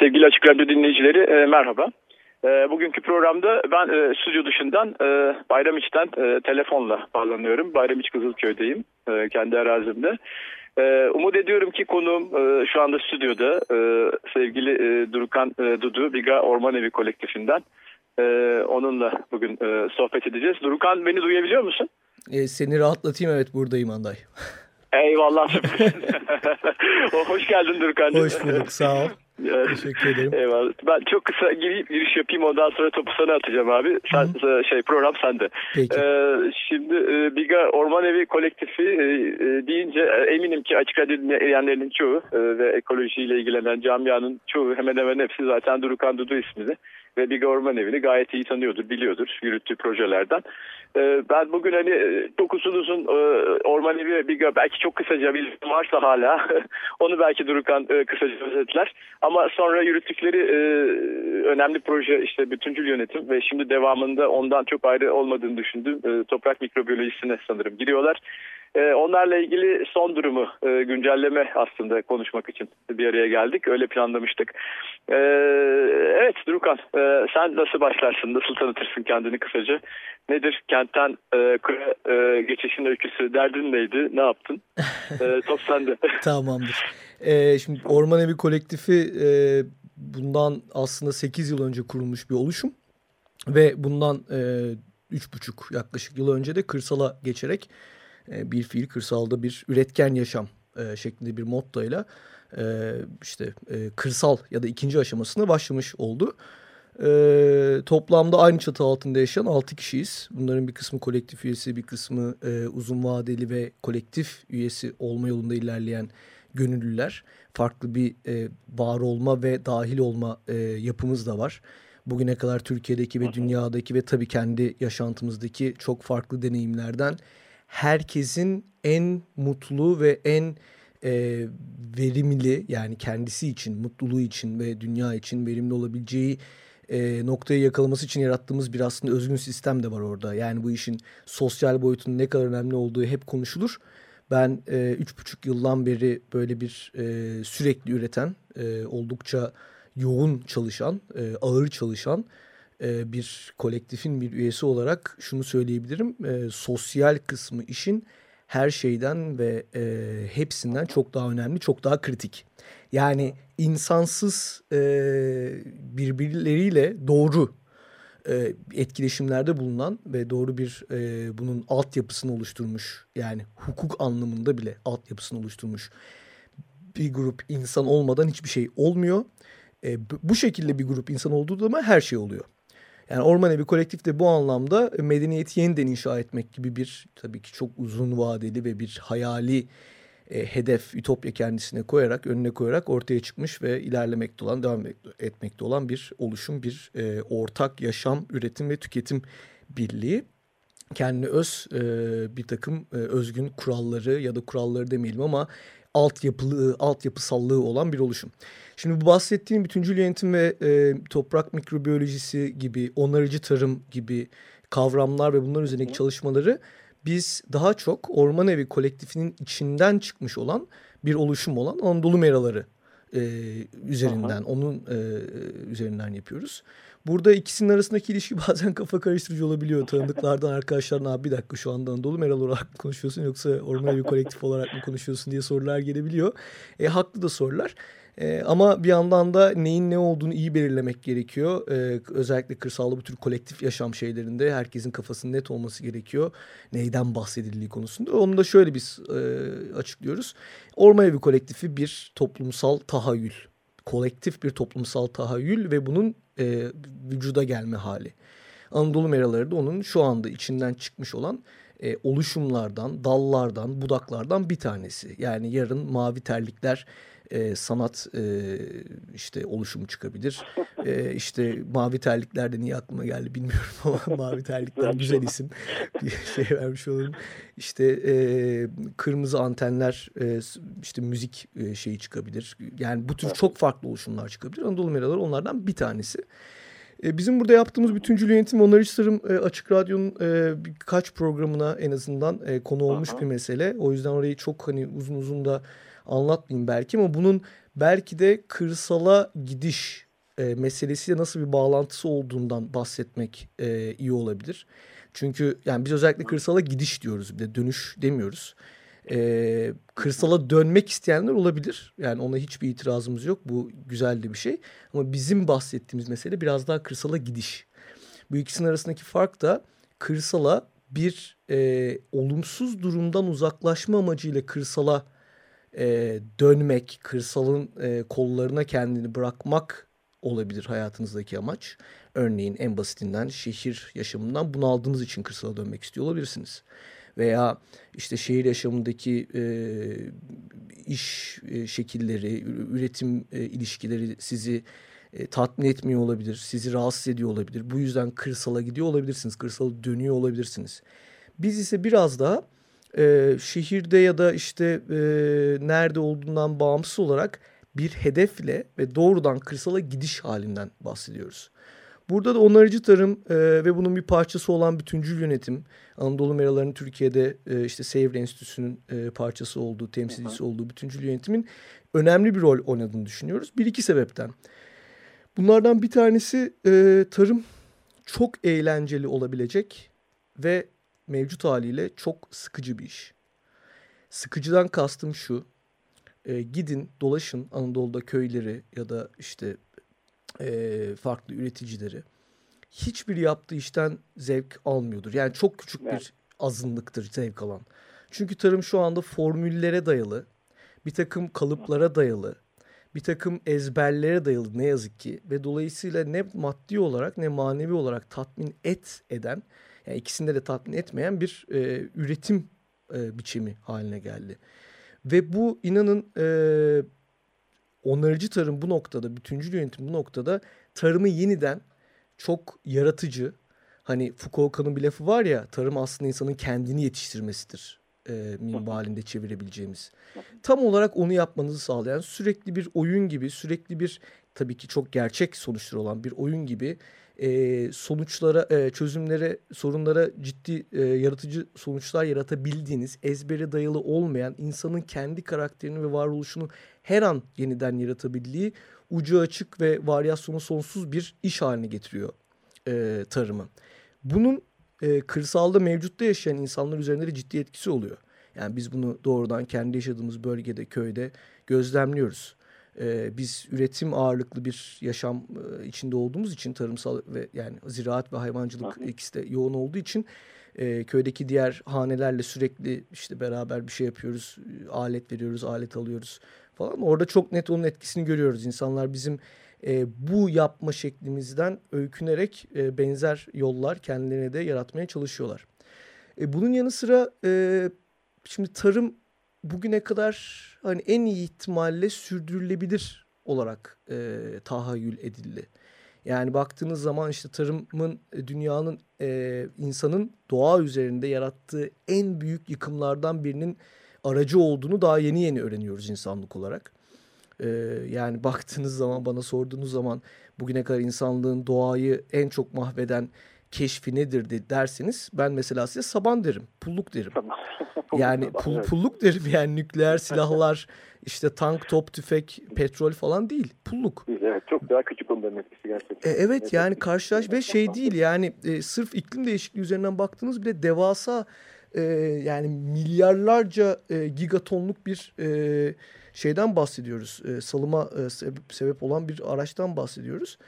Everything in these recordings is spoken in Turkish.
Sevgili Açık Radyo dinleyicileri e, merhaba. E, bugünkü programda ben e, stüdyo dışından Bayramiç'ten telefonla bağlanıyorum. Bayramiç Kızılköy'deyim kendi arazimde. Umut ediyorum ki konuğum şu anda stüdyoda sevgili Durukan Dudu Biga Orman Evi kolektifinden. Onunla bugün sohbet edeceğiz. Durukan beni duyabiliyor musun? E, seni rahatlatayım evet buradayım Anday. Eyvallah. Hoş geldin Durukan. Hoş bulduk sağ ol. Teşekkür ederim. Eyvallah. Ben çok kısa gir, giriş yapayım ondan sonra topu sana atacağım abi. Sen, Hı. şey program sende. Peki. Ee, şimdi e, Biga Orman Evi kolektifi e, e, deyince e, eminim ki açık radyo dinleyenlerin çoğu e, ve ekolojiyle ilgilenen camianın çoğu hemen hemen hepsi zaten Durukan Dudu ismini ve Biga Orman Evi'ni gayet iyi tanıyordur, biliyordur yürüttüğü projelerden. Ee, ben bugün hani e, çok uzun uzun e, Orman Evi ve Biga belki çok kısaca bir varsa hala onu belki Durukan e, kısaca özetler. Ama sonra yürüttükleri önemli proje işte bütüncül yönetim ve şimdi devamında ondan çok ayrı olmadığını düşündüğüm toprak mikrobiyolojisine sanırım giriyorlar. Ee, onlarla ilgili son durumu e, güncelleme aslında konuşmak için bir araya geldik. Öyle planlamıştık. Ee, evet Durukan e, sen nasıl başlarsın? Nasıl tanıtırsın kendini kısaca? Nedir kentten e, köye geçişin öyküsü? Derdin neydi? Ne yaptın? top sende. Tamamdır. şimdi Orman Evi Kolektifi bundan aslında 8 yıl önce kurulmuş bir oluşum. Ve bundan üç buçuk yaklaşık yıl önce de kırsala geçerek e, bir fiil kırsalda bir üretken yaşam e, şeklinde bir mottoyla e, işte kırsal ya da ikinci aşamasına başlamış oldu. toplamda aynı çatı altında yaşayan altı kişiyiz. Bunların bir kısmı kolektif üyesi, bir kısmı uzun vadeli ve kolektif üyesi olma yolunda ilerleyen gönüllüler. Farklı bir var olma ve dahil olma yapımız da var. Bugüne kadar Türkiye'deki ve dünyadaki ve tabii kendi yaşantımızdaki çok farklı deneyimlerden herkesin en mutlu ve en e, verimli yani kendisi için, mutluluğu için ve dünya için verimli olabileceği e, noktayı yakalaması için yarattığımız bir aslında özgün sistem de var orada. Yani bu işin sosyal boyutunun ne kadar önemli olduğu hep konuşulur. Ben e, üç buçuk yıldan beri böyle bir e, sürekli üreten, e, oldukça yoğun çalışan, e, ağır çalışan e, bir kolektifin bir üyesi olarak şunu söyleyebilirim. E, sosyal kısmı işin her şeyden ve e, hepsinden çok daha önemli, çok daha kritik. Yani insansız e, birbirleriyle doğru e, etkileşimlerde bulunan ve doğru bir e, bunun altyapısını oluşturmuş yani hukuk anlamında bile altyapısını oluşturmuş bir grup insan olmadan hiçbir şey olmuyor. E, bu şekilde bir grup insan olduğu zaman her şey oluyor. Yani Orman Evi Kolektif de bu anlamda medeniyeti yeniden inşa etmek gibi bir tabii ki çok uzun vadeli ve bir hayali e, hedef, ütopya kendisine koyarak, önüne koyarak ortaya çıkmış ve ilerlemekte olan, devam etmekte olan bir oluşum, bir e, ortak yaşam, üretim ve tüketim birliği. Kendine öz e, bir takım e, özgün kuralları ya da kuralları demeyelim ama altyapılı, altyapısallığı olan bir oluşum. Şimdi bu bahsettiğim bütüncül yönetim ve e, toprak mikrobiyolojisi gibi, onarıcı tarım gibi kavramlar ve bunlar üzerindeki çalışmaları biz daha çok Orman Evi kolektifinin içinden çıkmış olan bir oluşum olan Anadolu Meraları e, üzerinden, Aha. onun e, üzerinden yapıyoruz. Burada ikisinin arasındaki ilişki bazen kafa karıştırıcı olabiliyor. Tanıdıklardan arkadaşlarına abi bir dakika şu anda Anadolu Meral olarak mı konuşuyorsun yoksa Orman Evi Kolektif olarak mı konuşuyorsun diye sorular gelebiliyor. E, haklı da sorular. E, ama bir yandan da neyin ne olduğunu iyi belirlemek gerekiyor. E, özellikle kırsalda bu tür kolektif yaşam şeylerinde herkesin kafasının net olması gerekiyor. Neyden bahsedildiği konusunda. Onu da şöyle biz e, açıklıyoruz. Orman Evi Kolektifi bir toplumsal tahayyül. Kolektif bir toplumsal tahayyül ve bunun e, vücuda gelme hali. Anadolu meraları da onun şu anda içinden çıkmış olan e, oluşumlardan, dallardan, budaklardan bir tanesi. Yani yarın mavi terlikler e, sanat e, işte oluşumu çıkabilir. E, işte mavi terlikler de niye aklıma geldi bilmiyorum ama mavi terlikler güzel isim. Bir şey vermiş olalım. İşte e, kırmızı antenler e, işte müzik e, şeyi çıkabilir. Yani bu tür çok farklı oluşumlar çıkabilir. Anadolu Meraları onlardan bir tanesi. E, bizim burada yaptığımız bütüncül yönetim onarıcı tarım e, Açık Radyo'nun e, birkaç programına en azından konu olmuş Aha. bir mesele. O yüzden orayı çok hani uzun uzun da anlatmayayım belki ama bunun belki de kırsala gidiş e, meselesiyle nasıl bir bağlantısı olduğundan bahsetmek e, iyi olabilir. Çünkü yani biz özellikle kırsala gidiş diyoruz bir de dönüş demiyoruz. E, kırsala dönmek isteyenler olabilir. Yani ona hiçbir itirazımız yok. Bu güzel de bir şey. Ama bizim bahsettiğimiz mesele biraz daha kırsala gidiş. Bu ikisinin arasındaki fark da kırsala bir e, olumsuz durumdan uzaklaşma amacıyla kırsala e, dönmek, kırsalın e, kollarına kendini bırakmak olabilir hayatınızdaki amaç. Örneğin en basitinden şehir yaşamından bunaldığınız için kırsala dönmek istiyor olabilirsiniz. Veya işte şehir yaşamındaki e, iş e, şekilleri, üretim e, ilişkileri sizi e, tatmin etmiyor olabilir, sizi rahatsız ediyor olabilir. Bu yüzden kırsala gidiyor olabilirsiniz, kırsala dönüyor olabilirsiniz. Biz ise biraz daha e, şehirde ya da işte e, nerede olduğundan bağımsız olarak bir hedefle ve doğrudan kırsala gidiş halinden bahsediyoruz. Burada da onarıcı tarım e, ve bunun bir parçası olan bütüncül yönetim, Anadolu Meraları'nın Türkiye'de e, işte Sevr Enstitüsü'nün e, parçası olduğu, temsilcisi olduğu bütüncül yönetimin önemli bir rol oynadığını düşünüyoruz. Bir iki sebepten. Bunlardan bir tanesi e, tarım çok eğlenceli olabilecek ve mevcut haliyle çok sıkıcı bir iş. Sıkıcıdan kastım şu. E, gidin dolaşın Anadolu'da köyleri ya da işte e, farklı üreticileri. Hiçbir yaptığı işten zevk almıyordur. Yani çok küçük evet. bir azınlıktır zevk alan. Çünkü tarım şu anda formüllere dayalı, bir takım kalıplara dayalı, bir takım ezberlere dayalı ne yazık ki ve dolayısıyla ne maddi olarak ne manevi olarak tatmin et eden yani ikisinde de tatmin etmeyen bir e, üretim e, biçimi haline geldi. Ve bu inanın e, onarıcı tarım bu noktada, bütüncül yönetim bu noktada tarımı yeniden çok yaratıcı. Hani Foucault'un bir lafı var ya tarım aslında insanın kendini yetiştirmesidir e, minvalinde çevirebileceğimiz. Tam olarak onu yapmanızı sağlayan sürekli bir oyun gibi, sürekli bir tabii ki çok gerçek sonuçları olan bir oyun gibi e, sonuçlara, e, çözümlere, sorunlara ciddi e, yaratıcı sonuçlar yaratabildiğiniz, ezbere dayalı olmayan, insanın kendi karakterini ve varoluşunu her an yeniden yaratabildiği ucu açık ve varyasyonu sonsuz bir iş haline getiriyor e, tarımı. Bunun e, kırsalda mevcutta yaşayan insanlar üzerinde de ciddi etkisi oluyor. Yani biz bunu doğrudan kendi yaşadığımız bölgede, köyde gözlemliyoruz e, biz üretim ağırlıklı bir yaşam e, içinde olduğumuz için tarımsal ve yani ziraat ve hayvancılık Hı. ikisi de yoğun olduğu için e, köydeki diğer hanelerle sürekli işte beraber bir şey yapıyoruz, alet veriyoruz, alet alıyoruz falan. Orada çok net onun etkisini görüyoruz. İnsanlar bizim e, bu yapma şeklimizden öykünerek e, benzer yollar kendilerine de yaratmaya çalışıyorlar. E, bunun yanı sıra e, şimdi tarım bugüne kadar hani en iyi ihtimalle sürdürülebilir olarak e, tahayyül edildi. Yani baktığınız zaman işte tarımın e, dünyanın e, insanın doğa üzerinde yarattığı en büyük yıkımlardan birinin aracı olduğunu daha yeni yeni öğreniyoruz insanlık olarak. E, yani baktığınız zaman bana sorduğunuz zaman bugüne kadar insanlığın doğayı en çok mahveden keşfi nedir de derseniz ben mesela size saban derim, pulluk derim. yani pul, pulluk derim yani nükleer silahlar, işte tank, top, tüfek, petrol falan değil. Pulluk. Evet çok daha küçük onların etkisi gerçekten. E, evet yani karşılaş ve şey değil yani e, sırf iklim değişikliği üzerinden baktığınız bile devasa e, yani milyarlarca e, gigatonluk bir e, şeyden bahsediyoruz. E, salıma e, sebep olan bir araçtan bahsediyoruz.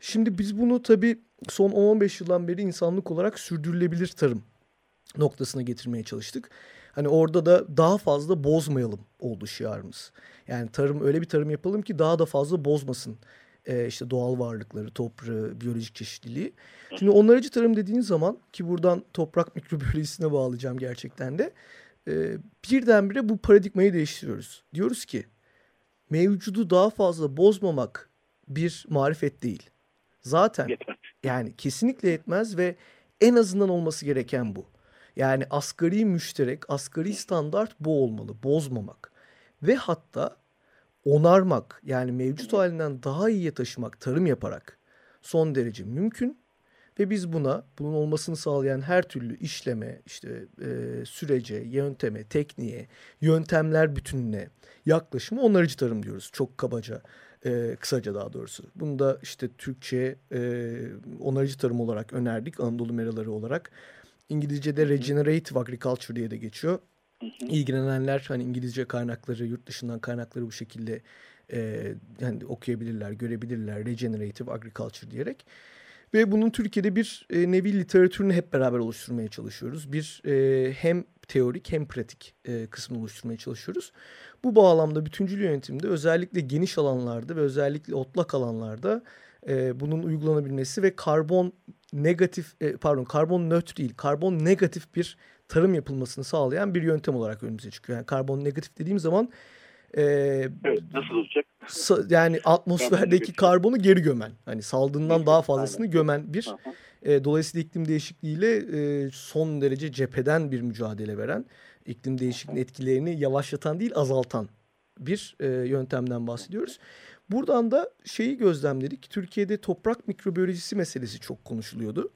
Şimdi biz bunu tabii son 10-15 yıldan beri insanlık olarak sürdürülebilir tarım noktasına getirmeye çalıştık. Hani orada da daha fazla bozmayalım oldu şiarımız. Yani tarım öyle bir tarım yapalım ki daha da fazla bozmasın e, işte doğal varlıkları, toprağı, biyolojik çeşitliliği. Şimdi onarıcı tarım dediğin zaman ki buradan toprak mikrobiyolojisine bağlayacağım gerçekten de e, birdenbire bu paradigmayı değiştiriyoruz. Diyoruz ki mevcudu daha fazla bozmamak bir marifet değil. Zaten Yetmez. yani kesinlikle yetmez ve en azından olması gereken bu. Yani asgari müşterek, asgari standart bu olmalı. Bozmamak. Ve hatta onarmak yani mevcut halinden daha iyiye taşımak tarım yaparak son derece mümkün. Ve biz buna bunun olmasını sağlayan her türlü işleme, işte e, sürece, yönteme, tekniğe, yöntemler bütününe yaklaşımı onarıcı tarım diyoruz. Çok kabaca, e, kısaca daha doğrusu. Bunu da işte Türkçe e, onarıcı tarım olarak önerdik, Anadolu meraları olarak. İngilizce'de regenerative agriculture diye de geçiyor. İlgilenenler hani İngilizce kaynakları, yurt dışından kaynakları bu şekilde e, yani okuyabilirler, görebilirler. Regenerative agriculture diyerek. Ve bunun Türkiye'de bir e, nevi literatürünü hep beraber oluşturmaya çalışıyoruz. Bir e, hem teorik hem pratik e, kısmını oluşturmaya çalışıyoruz. Bu bağlamda bütüncül yönetimde özellikle geniş alanlarda ve özellikle otlak alanlarda e, bunun uygulanabilmesi ve karbon negatif e, pardon karbon nötr değil karbon negatif bir tarım yapılmasını sağlayan bir yöntem olarak önümüze çıkıyor. Yani karbon negatif dediğim zaman e, Evet, nasıl olacak? yani atmosferdeki karbonu geri gömen hani saldığından daha fazlasını gömen bir e, dolayısıyla iklim değişikliğiyle e, son derece cepheden bir mücadele veren, iklim değişikliğinin etkilerini yavaşlatan değil azaltan bir e, yöntemden bahsediyoruz. Buradan da şeyi gözlemledik. Türkiye'de toprak mikrobiyolojisi meselesi çok konuşuluyordu.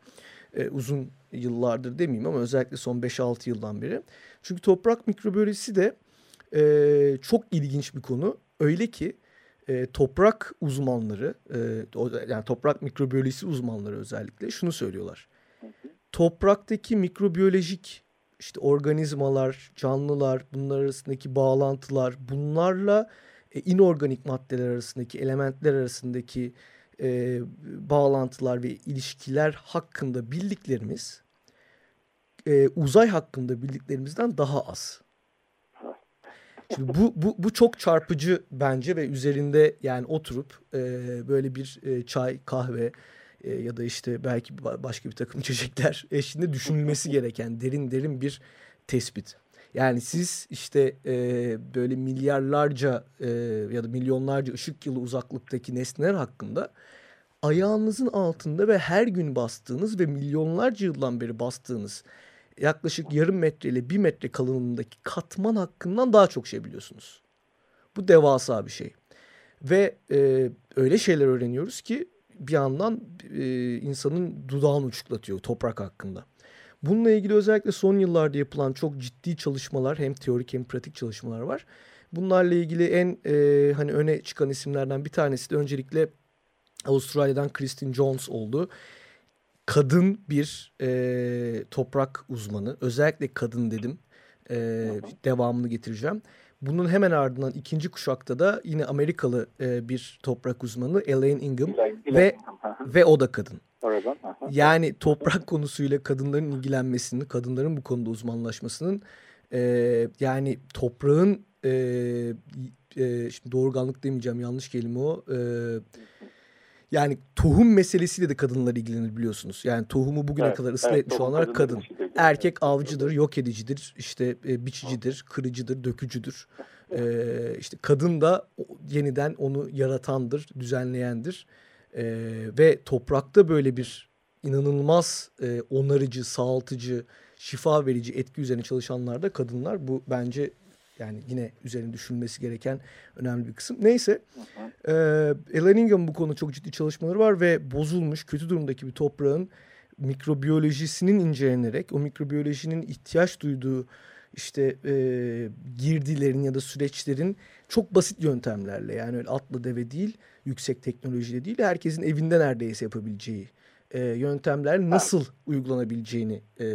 E, uzun yıllardır demeyeyim ama özellikle son 5-6 yıldan beri. Çünkü toprak mikrobiyolojisi de e, çok ilginç bir konu. Öyle ki e, toprak uzmanları, e, yani toprak mikrobiyolojisi uzmanları özellikle şunu söylüyorlar. Topraktaki mikrobiyolojik işte organizmalar, canlılar, bunlar arasındaki bağlantılar, bunlarla e, inorganik maddeler arasındaki, elementler arasındaki e, bağlantılar ve ilişkiler hakkında bildiklerimiz e, uzay hakkında bildiklerimizden daha az. Şimdi bu, bu, bu çok çarpıcı bence ve üzerinde yani oturup e, böyle bir e, çay, kahve e, ya da işte belki ba- başka bir takım içecekler eşliğinde düşünülmesi gereken derin derin bir tespit. Yani siz işte e, böyle milyarlarca e, ya da milyonlarca ışık yılı uzaklıktaki nesneler hakkında ayağınızın altında ve her gün bastığınız ve milyonlarca yıldan beri bastığınız yaklaşık yarım metre ile bir metre kalınlığındaki katman hakkından daha çok şey biliyorsunuz. Bu devasa bir şey. Ve e, öyle şeyler öğreniyoruz ki bir yandan e, insanın dudağını uçuklatıyor toprak hakkında. Bununla ilgili özellikle son yıllarda yapılan çok ciddi çalışmalar hem teorik hem pratik çalışmalar var. Bunlarla ilgili en e, hani öne çıkan isimlerden bir tanesi de öncelikle Avustralya'dan Kristin Jones oldu. Kadın bir e, toprak uzmanı. Özellikle kadın dedim. E, devamını getireceğim. Bunun hemen ardından ikinci kuşakta da yine Amerikalı e, bir toprak uzmanı Elaine Ingham ve ve o da kadın. Yani toprak konusuyla kadınların ilgilenmesinin, kadınların bu konuda uzmanlaşmasının e, yani toprağın e, e, şimdi doğurganlık demeyeceğim yanlış kelime o. E, yani tohum meselesiyle de kadınlar ilgilenir biliyorsunuz. Yani tohumu bugüne Evet, kadar ıslah evet, etmiş olanlar kadın. işidir. Erkek Evet. avcıdır, yok edicidir, işte e, biçicidir, kırıcıdır, dökücüdür. E, işte kadın da yeniden onu yaratandır, düzenleyendir. E, ve toprakta böyle bir inanılmaz e, onarıcı, sağaltıcı, şifa verici etki üzerine çalışanlar da kadınlar. Bu bence yani yine üzerine düşünülmesi gereken önemli bir kısım. Neyse, e, Ellen Ingham bu konuda çok ciddi çalışmaları var ve bozulmuş, kötü durumdaki bir toprağın mikrobiyolojisinin incelenerek, o mikrobiyolojinin ihtiyaç duyduğu işte e, girdilerin ya da süreçlerin çok basit yöntemlerle yani öyle atla deve değil, yüksek teknolojiyle değil, herkesin evinde neredeyse yapabileceği e, yöntemler nasıl uygulanabileceğini e,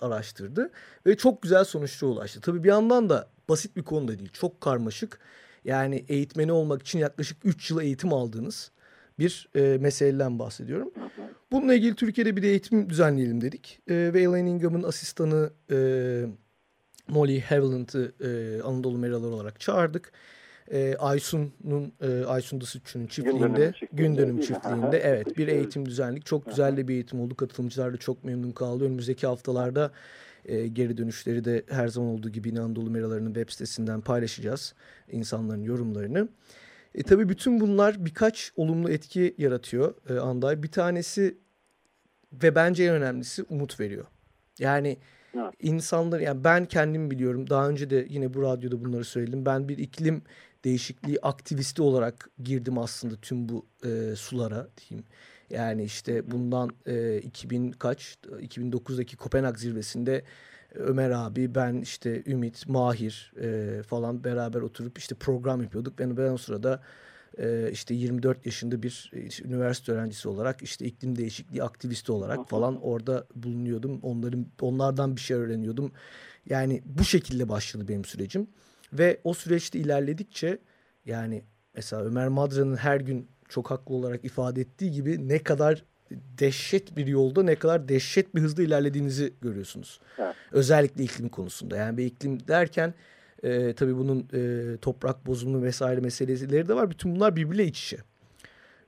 araştırdı ve çok güzel sonuçlara ulaştı. Tabii bir yandan da basit bir konu da değil, çok karmaşık. Yani eğitmeni olmak için yaklaşık 3 yıl eğitim aldığınız bir e, meseleden bahsediyorum. Bununla ilgili Türkiye'de bir de eğitim düzenleyelim dedik. E, ve Elaine Ingham'ın asistanı e, Molly Haviland'ı e, Anadolu Meraları olarak çağırdık. e, Aysun'un e, Aysun Dısıççı'nın çiftliğinde gün dönüm çiftliğinde evet bir eğitim düzenlik çok güzel de bir eğitim oldu katılımcılar da çok memnun kaldı önümüzdeki haftalarda e, geri dönüşleri de her zaman olduğu gibi İnanadolu Meraları'nın web sitesinden paylaşacağız insanların yorumlarını. E, tabii bütün bunlar birkaç olumlu etki yaratıyor e, Anday. Bir tanesi ve bence en önemlisi umut veriyor. Yani evet. insanlar yani ben kendim biliyorum daha önce de yine bu radyoda bunları söyledim. Ben bir iklim değişikliği aktivisti olarak girdim aslında tüm bu e, sulara diyeyim. Yani işte bundan e, 2000 kaç 2009'daki Kopenhag zirvesinde Ömer abi, ben işte Ümit, Mahir e, falan beraber oturup işte program yapıyorduk. Ben, ben o sırada e, işte 24 yaşında bir işte, üniversite öğrencisi olarak işte iklim değişikliği aktivisti olarak falan orada bulunuyordum. Onların onlardan bir şey öğreniyordum. Yani bu şekilde başladı benim sürecim. Ve o süreçte ilerledikçe yani mesela Ömer Madra'nın her gün çok haklı olarak ifade ettiği gibi ne kadar dehşet bir yolda ne kadar dehşet bir hızda ilerlediğinizi görüyorsunuz. Evet. Özellikle iklim konusunda. Yani bir iklim derken e, tabii bunun e, toprak bozulma vesaire meseleleri de var. Bütün bunlar birbiriyle iç içe.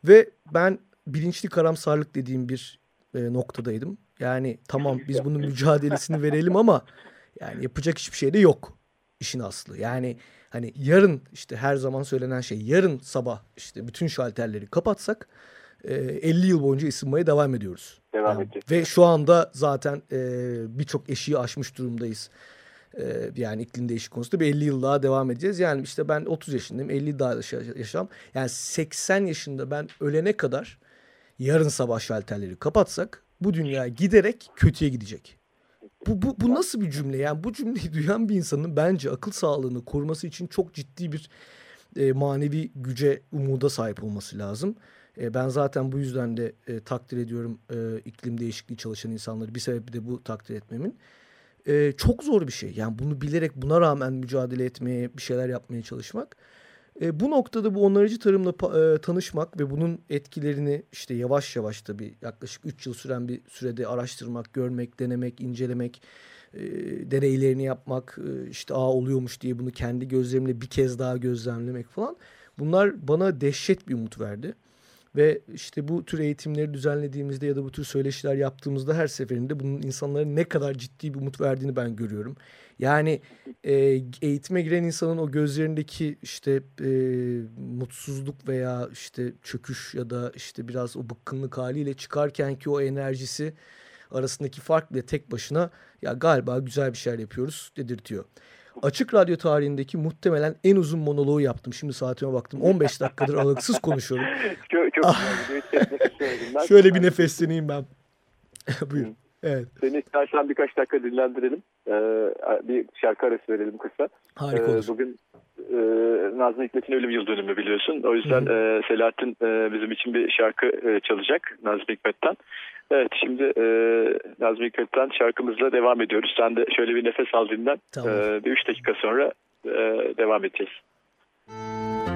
Ve ben bilinçli karamsarlık dediğim bir e, noktadaydım. Yani tamam biz bunun mücadelesini verelim ama yani yapacak hiçbir şey de yok işin aslı. Yani hani yarın işte her zaman söylenen şey yarın sabah işte bütün şalterleri kapatsak 50 yıl boyunca ısınmaya devam ediyoruz. Devam yani, edeceğiz. Ve şu anda zaten e, birçok eşiği aşmış durumdayız. E, yani iklim değişik konusunda bir 50 yıl daha devam edeceğiz. Yani işte ben 30 yaşındayım 50 daha yaşam. Yani 80 yaşında ben ölene kadar yarın sabah şalterleri kapatsak bu dünya giderek kötüye gidecek. Bu, bu, bu nasıl bir cümle? Yani bu cümleyi duyan bir insanın bence akıl sağlığını koruması için çok ciddi bir e, manevi güce, umuda sahip olması lazım. E, ben zaten bu yüzden de e, takdir ediyorum e, iklim değişikliği çalışan insanları. Bir sebebi de bu takdir etmemin. E, çok zor bir şey. Yani bunu bilerek buna rağmen mücadele etmeye, bir şeyler yapmaya çalışmak. E, bu noktada bu onarıcı tarımla e, tanışmak ve bunun etkilerini işte yavaş yavaş tabii yaklaşık 3 yıl süren bir sürede araştırmak, görmek, denemek, incelemek, e, deneylerini yapmak, e, işte aa oluyormuş diye bunu kendi gözlerimle bir kez daha gözlemlemek falan. Bunlar bana dehşet bir umut verdi. Ve işte bu tür eğitimleri düzenlediğimizde ya da bu tür söyleşiler yaptığımızda her seferinde bunun insanlara ne kadar ciddi bir umut verdiğini ben görüyorum. Yani e, eğitime giren insanın o gözlerindeki işte e, mutsuzluk veya işte çöküş ya da işte biraz o bıkkınlık haliyle çıkarken ki o enerjisi arasındaki fark bile tek başına ya galiba güzel bir şeyler yapıyoruz dedirtiyor. Açık Radyo tarihindeki muhtemelen en uzun monoloğu yaptım. Şimdi saatime baktım. 15 dakikadır aralıksız konuşuyorum. Çok, çok güzel. Şöyle bir nefesleneyim ben. Buyur. Evet. Seni istersen birkaç dakika dinlendirelim. Ee, bir şarkı arası verelim kısa. Harika ee, olur. Bugün e, Nazım Hikmet'in ölüm yıl dönümü biliyorsun. O yüzden e, Selahattin e, bizim için bir şarkı e, çalacak Nazım Hikmet'ten. Evet şimdi e, Nazım Hikmet'ten şarkımızla devam ediyoruz. Sen de şöyle bir nefes al dinlen. Tamam. E, bir üç dakika sonra e, devam edeceğiz. sevgili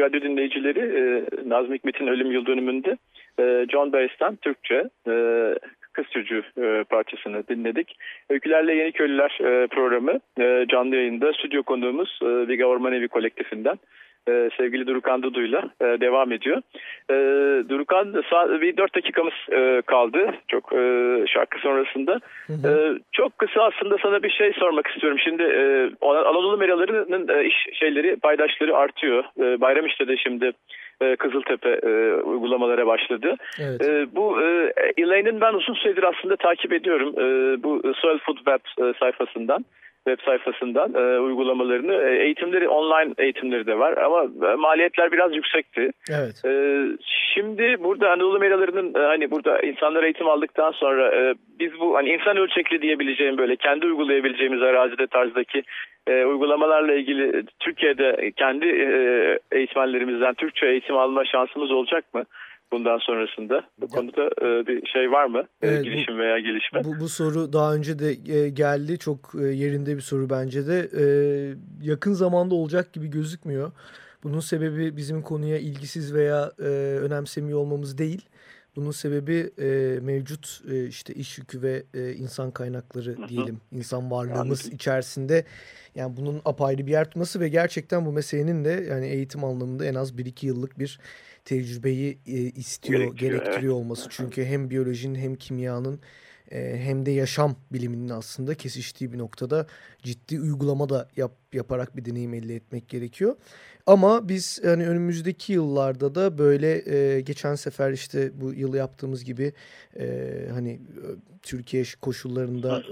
Açık Radyo dinleyicileri e, Nazım Hikmet'in ölüm yıl dönümünde e, John Baez'ten Türkçe e, Kız Çocuğu e, parçasını dinledik. Öykülerle Yeni Köylüler e, programı e, canlı yayında stüdyo konuğumuz e, Viga Ormanevi kolektifinden e, sevgili Durukan Dudu'yla e, devam ediyor. E, Durukan bir dört dakikamız e, kaldı çok e, şarkı sonrasında. Hı hı. E, çok kısa aslında sana bir şey sormak istiyorum. Şimdi e, Anadolu meralarının e, iş şeyleri paydaşları artıyor. E, Bayram işte de şimdi Kızıltepe e, uygulamalara başladı. Evet. E, bu e, Elaine'in ben uzun süredir aslında takip ediyorum. E, bu Soil Food Web e, sayfasından web sayfasından e, uygulamalarını. E, eğitimleri online eğitimleri de var ama e, maliyetler biraz yüksekti. Evet. E, şimdi burada Anadolu meralarının e, hani burada insanlar eğitim aldıktan sonra e, biz bu hani insan ölçekli diyebileceğim böyle kendi uygulayabileceğimiz arazide tarzdaki e, uygulamalarla ilgili Türkiye'de kendi e, eğitmenlerimizden Türkçe eğitim alma şansımız olacak mı? Bundan sonrasında? Bu konuda e, bir şey var mı? E, evet, Girişim veya gelişme? Bu, bu soru daha önce de e, geldi. Çok e, yerinde bir soru bence de. E, yakın zamanda olacak gibi gözükmüyor. Bunun sebebi bizim konuya ilgisiz veya e, önemsemiyor olmamız değil. Bunun sebebi e, mevcut e, işte iş yükü ve e, insan kaynakları diyelim. insan varlığımız Anladım. içerisinde yani bunun apayrı bir yer tutması ve gerçekten bu meselenin de yani eğitim anlamında en az 1-2 yıllık bir tecrübeyi e, istiyor, gerektiriyor, gerektiriyor evet. olması. Çünkü hem biyolojinin hem kimyanın hem de yaşam biliminin aslında kesiştiği bir noktada ciddi uygulama da yap, yaparak bir deneyim elde etmek gerekiyor. Ama biz hani önümüzdeki yıllarda da böyle e, geçen sefer işte bu yıl yaptığımız gibi e, hani Türkiye koşullarında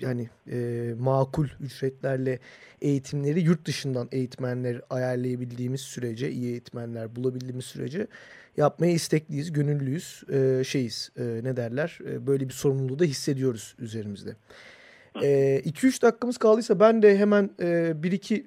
yani e, makul ücretlerle eğitimleri yurt dışından eğitmenler ayarlayabildiğimiz sürece iyi eğitmenler bulabildiğimiz sürece yapmaya istekliyiz, gönüllüyüz, e, şeyiz e, ne derler? E, böyle bir sorumluluğu da hissediyoruz üzerimizde. 2-3 e, dakikamız kaldıysa ben de hemen e, bir iki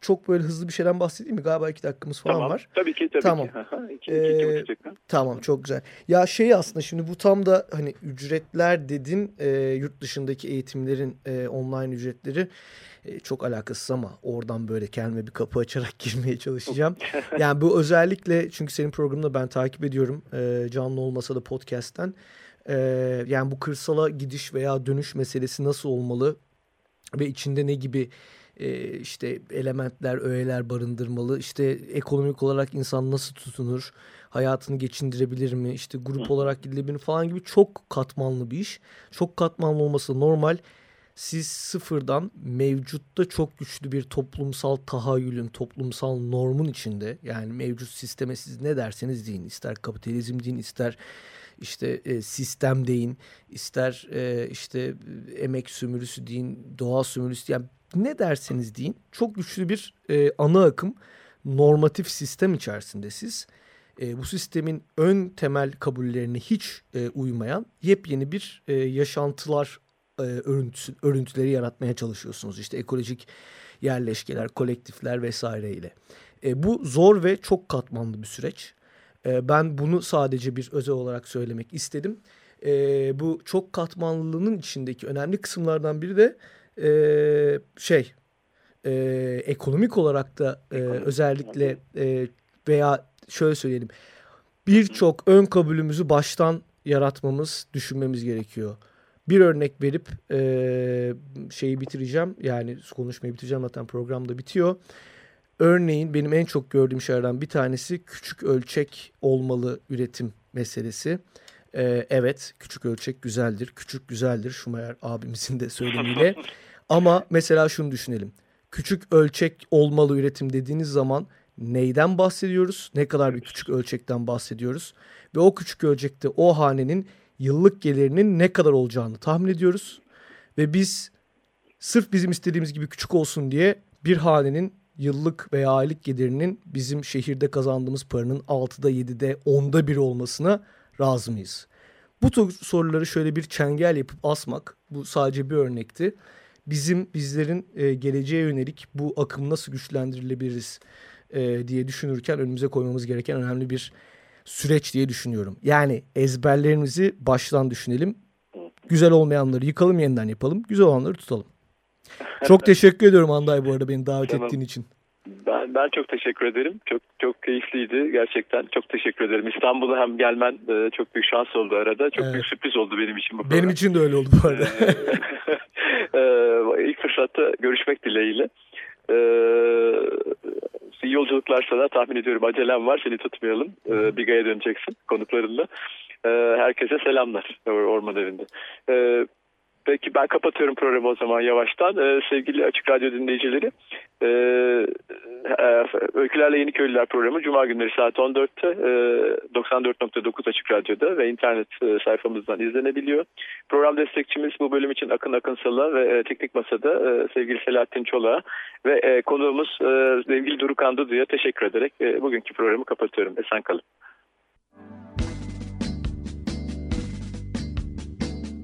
çok böyle hızlı bir şeyden bahsedeyim mi? Galiba iki dakikamız falan tamam. var. Tabii ki tabii tamam. ki. iki, ee, iki tamam çok güzel. Ya şey aslında şimdi bu tam da hani ücretler dedin e, yurt dışındaki eğitimlerin e, online ücretleri e, çok alakasız ama oradan böyle kendime bir kapı açarak girmeye çalışacağım. yani bu özellikle çünkü senin programını ben takip ediyorum e, canlı olmasa da podcast'ten. E, yani bu kırsala gidiş veya dönüş meselesi nasıl olmalı ve içinde ne gibi e, işte elementler, öğeler barındırmalı. İşte ekonomik olarak insan nasıl tutunur? Hayatını geçindirebilir mi? İşte grup olarak gidilebilir mi falan gibi çok katmanlı bir iş. Çok katmanlı olması normal. Siz sıfırdan mevcutta çok güçlü bir toplumsal tahayyülün, toplumsal normun içinde yani mevcut sisteme siz ne derseniz deyin. ister kapitalizm deyin, ister işte e, sistem deyin, ister e, işte emek sömürüsü deyin, doğa sömürüsü yani ne derseniz deyin çok güçlü bir e, ana akım normatif sistem içerisinde siz e, bu sistemin ön temel kabullerine hiç e, uymayan yepyeni bir e, yaşantılar e, örüntüsü, örüntüleri yaratmaya çalışıyorsunuz. İşte ekolojik yerleşkeler, kolektifler vesaireyle. E, bu zor ve çok katmanlı bir süreç. E, ben bunu sadece bir özel olarak söylemek istedim. E, bu çok katmanlılığının içindeki önemli kısımlardan biri de e, şey e, ekonomik olarak da e, özellikle e, veya şöyle söyleyelim birçok ön kabulümüzü baştan yaratmamız, düşünmemiz gerekiyor. Bir örnek verip e, şeyi bitireceğim. Yani konuşmayı bitireceğim zaten programda bitiyor. Örneğin benim en çok gördüğüm şeylerden bir tanesi küçük ölçek olmalı üretim meselesi. Ee, evet küçük ölçek güzeldir. Küçük güzeldir Schumacher abimizin de söylemiyle. Ama mesela şunu düşünelim. Küçük ölçek olmalı üretim dediğiniz zaman neyden bahsediyoruz? Ne kadar bir küçük ölçekten bahsediyoruz? Ve o küçük ölçekte o hanenin yıllık gelirinin ne kadar olacağını tahmin ediyoruz. Ve biz sırf bizim istediğimiz gibi küçük olsun diye bir hanenin yıllık veya aylık gelirinin bizim şehirde kazandığımız paranın 6'da 7'de 10'da 1 olmasına razı mıyız? Bu soruları şöyle bir çengel yapıp asmak bu sadece bir örnekti. Bizim bizlerin e, geleceğe yönelik bu akım nasıl güçlendirilebiliriz e, diye düşünürken önümüze koymamız gereken önemli bir süreç diye düşünüyorum. Yani ezberlerimizi baştan düşünelim. Güzel olmayanları yıkalım yeniden yapalım. Güzel olanları tutalım. Çok teşekkür ediyorum Anday bu arada beni davet tamam. ettiğin için. Ben ben çok teşekkür ederim. Çok çok keyifliydi gerçekten. Çok teşekkür ederim. İstanbul'a hem gelmen e, çok büyük şans oldu arada. Çok evet. büyük sürpriz oldu benim için bu program. Benim için de öyle oldu bu arada. ee, ilk fırsatta görüşmek dileğiyle. Ee, iyi yolculuklar sana. Tahmin ediyorum acelem var. Seni tutmayalım. Ee, Biga'ya döneceksin konuklarınla. Ee, herkese selamlar Orman Evi'nde. Ee, Peki ben kapatıyorum programı o zaman yavaştan. Ee, sevgili Açık Radyo dinleyicileri, e, e, Öykülerle Yeni Köylüler programı Cuma günleri saat 14'te e, 94.9 Açık Radyo'da ve internet e, sayfamızdan izlenebiliyor. Program destekçimiz bu bölüm için Akın Akınsal'a ve e, Teknik Masa'da e, sevgili Selahattin Çolak'a ve e, konuğumuz e, sevgili Durukan Dudu'ya teşekkür ederek e, bugünkü programı kapatıyorum. Esen kalın.